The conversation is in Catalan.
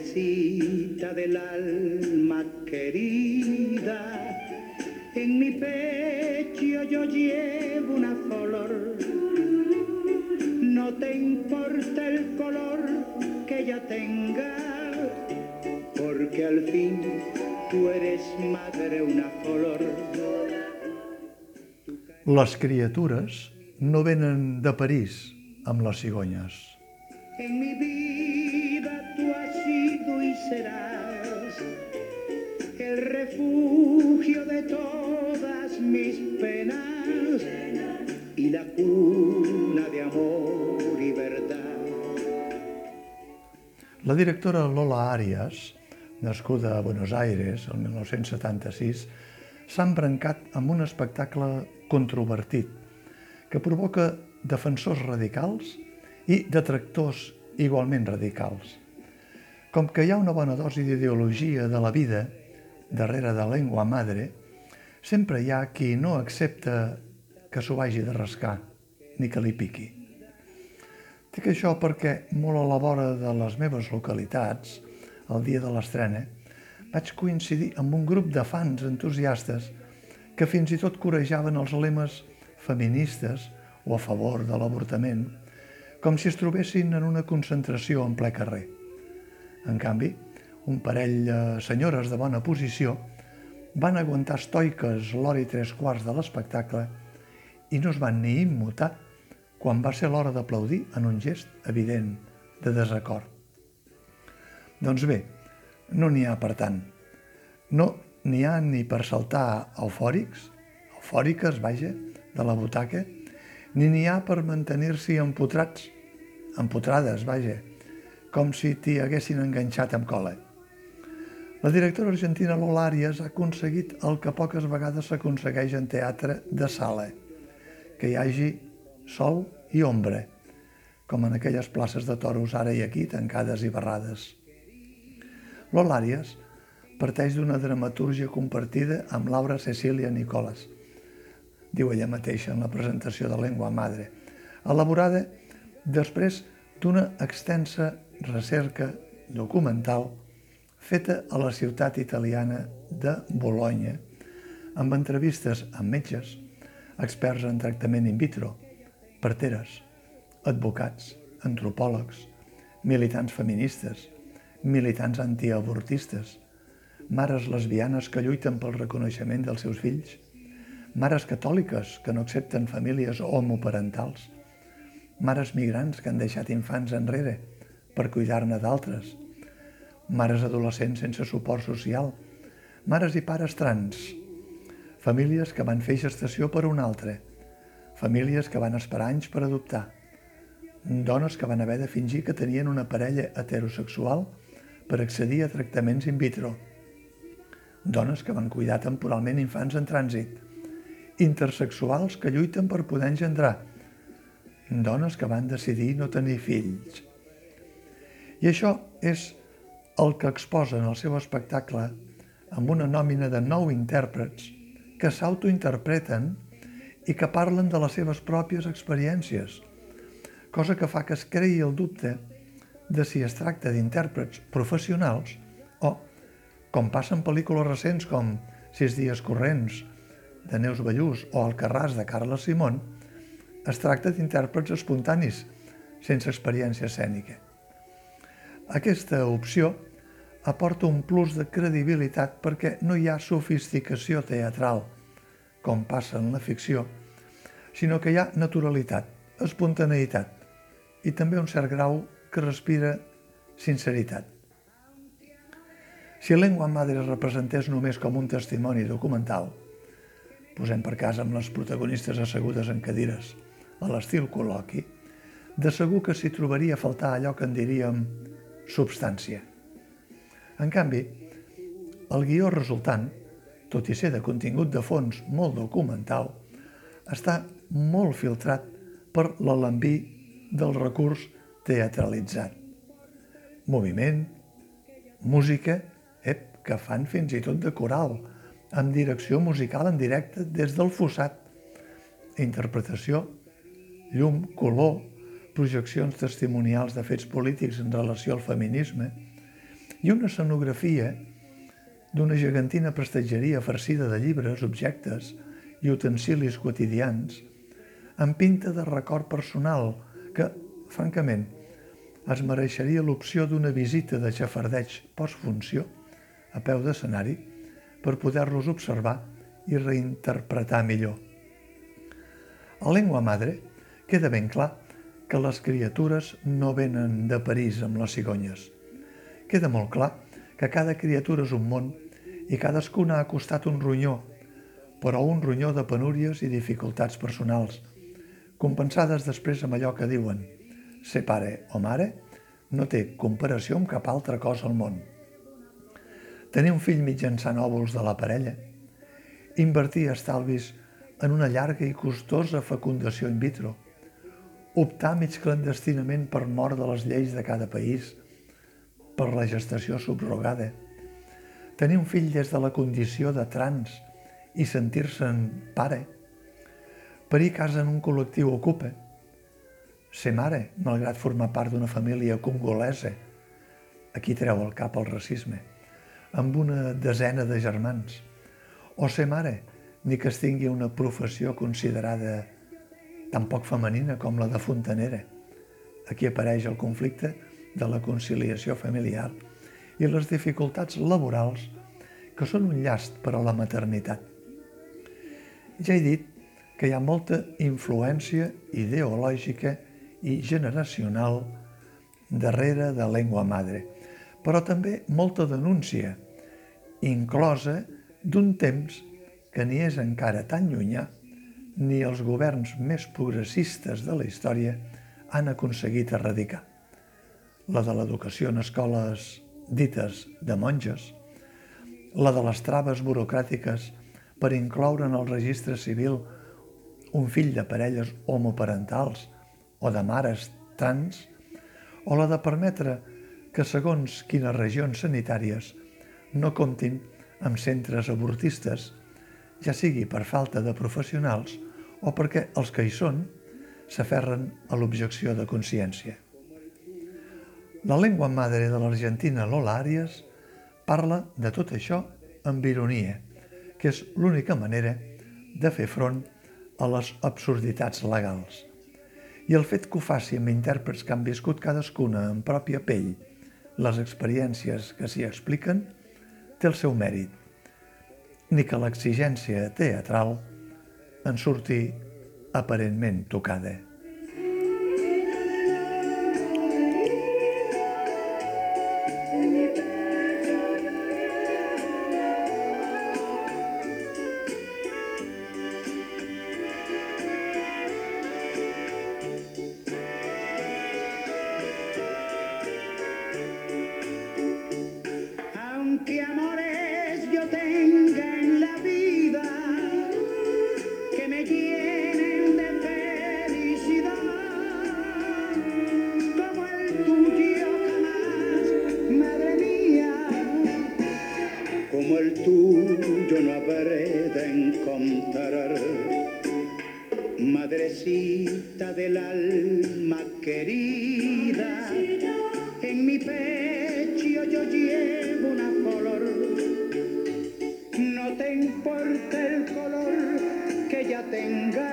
del alma querida, en mi pecho yo llevo una flor. No te importa el color que ella tenga, porque al fin tú eres madre una flor. Les criatures no venen de París amb les cigonyes. En mi vida serás el refugio de todas mis penas y la cuna de amor y verdad. La directora Lola Arias, nascuda a Buenos Aires el 1976, s'ha embrancat amb un espectacle controvertit que provoca defensors radicals i detractors igualment radicals. Com que hi ha una bona dosi d'ideologia de la vida darrere de lengua madre, sempre hi ha qui no accepta que s'ho vagi de rascar, ni que li piqui. Dic això perquè molt a la vora de les meves localitats, el dia de l'estrena, vaig coincidir amb un grup de fans entusiastes que fins i tot corejaven els lemes feministes o a favor de l'avortament, com si es trobessin en una concentració en ple carrer. En canvi, un parell de senyores de bona posició van aguantar estoiques l'hora i tres quarts de l'espectacle i no es van ni immutar quan va ser l'hora d'aplaudir en un gest evident de desacord. Doncs bé, no n'hi ha per tant. No n'hi ha ni per saltar eufòrics, eufòriques, vaja, de la butaca, ni n'hi ha per mantenir-s'hi empotrats, empotrades, vaja, com si t'hi haguessin enganxat amb cola. La directora argentina Lola Arias ha aconseguit el que poques vegades s'aconsegueix en teatre de sala, que hi hagi sol i ombra, com en aquelles places de toros ara i aquí tancades i barrades. Lola Arias parteix d'una dramatúrgia compartida amb Laura Cecília Nicolas, diu ella mateixa en la presentació de Lengua Madre, elaborada després d'una extensa recerca documental feta a la ciutat italiana de Bologna, amb entrevistes amb metges, experts en tractament in vitro, parteres, advocats, antropòlegs, militants feministes, militants antiavortistes, mares lesbianes que lluiten pel reconeixement dels seus fills, mares catòliques que no accepten famílies homoparentals, mares migrants que han deixat infants enrere per cuidar-ne d'altres, mares adolescents sense suport social, mares i pares trans, famílies que van fer gestació per un altre, famílies que van esperar anys per adoptar, dones que van haver de fingir que tenien una parella heterosexual per accedir a tractaments in vitro, dones que van cuidar temporalment infants en trànsit, intersexuals que lluiten per poder engendrar, dones que van decidir no tenir fills. I això és el que exposa en el seu espectacle amb una nòmina de nou intèrprets que s'autointerpreten i que parlen de les seves pròpies experiències, cosa que fa que es creï el dubte de si es tracta d'intèrprets professionals o, com passa en pel·lícules recents com Sis dies corrents, de Neus Ballús o El Carràs de Carles Simón, es tracta d'intèrprets espontanis, sense experiència escènica. Aquesta opció aporta un plus de credibilitat perquè no hi ha sofisticació teatral, com passa en la ficció, sinó que hi ha naturalitat, espontaneïtat i també un cert grau que respira sinceritat. Si Lengua Madre es representés només com un testimoni documental, posem per cas amb les protagonistes assegudes en cadires, a l'estil col·loqui, de segur que s'hi trobaria a faltar allò que en diríem substància. En canvi, el guió resultant, tot i ser de contingut de fons molt documental, està molt filtrat per l'alambí del recurs teatralitzat. Moviment, música, ep, que fan fins i tot de coral, amb direcció musical en directe des del fossat, interpretació, llum, color, projeccions testimonials de fets polítics en relació al feminisme i una escenografia d'una gegantina prestatgeria farcida de llibres, objectes i utensilis quotidians, amb pinta de record personal que, francament, es mereixeria l'opció d'una visita de xafardeig postfunció a peu d'escenari per poder-los observar i reinterpretar millor. A Lengua Madre queda ben clar que les criatures no venen de París amb les cigonyes. Queda molt clar que cada criatura és un món i cadascuna ha costat un ronyó, però un ronyó de penúries i dificultats personals, compensades després amb allò que diuen ser pare o mare no té comparació amb cap altra cosa al món. Tenir un fill mitjançant òvuls de la parella, invertir estalvis en una llarga i costosa fecundació in vitro, optar mig clandestinament per mort de les lleis de cada país, per la gestació subrogada, tenir un fill des de la condició de trans i sentir-se'n pare, parir casa en un col·lectiu ocupa, ser mare, malgrat formar part d'una família congolesa, aquí treu el cap el racisme, amb una desena de germans, o ser mare, ni que es tingui una professió considerada tan poc femenina com la de fontanera. Aquí apareix el conflicte de la conciliació familiar i les dificultats laborals que són un llast per a la maternitat. Ja he dit que hi ha molta influència ideològica i generacional darrere de Lengua Madre, però també molta denúncia, inclosa d'un temps que ni és encara tan llunyà ni els governs més progressistes de la història han aconseguit erradicar. La de l'educació en escoles dites de monges, la de les traves burocràtiques per incloure en el registre civil un fill de parelles homoparentals o de mares trans, o la de permetre que segons quines regions sanitàries no comptin amb centres abortistes, ja sigui per falta de professionals o perquè els que hi són s'aferren a l'objecció de consciència. La llengua madre de l'Argentina, Lola Arias, parla de tot això amb ironia, que és l'única manera de fer front a les absurditats legals. I el fet que ho faci amb intèrprets que han viscut cadascuna en pròpia pell les experiències que s'hi expliquen, té el seu mèrit, ni que l'exigència teatral en surti aparentment tocada. Tuyo no habré de encontrar. Madrecita del alma querida, en mi pecho yo llevo una flor. No te importa el color que ya tenga,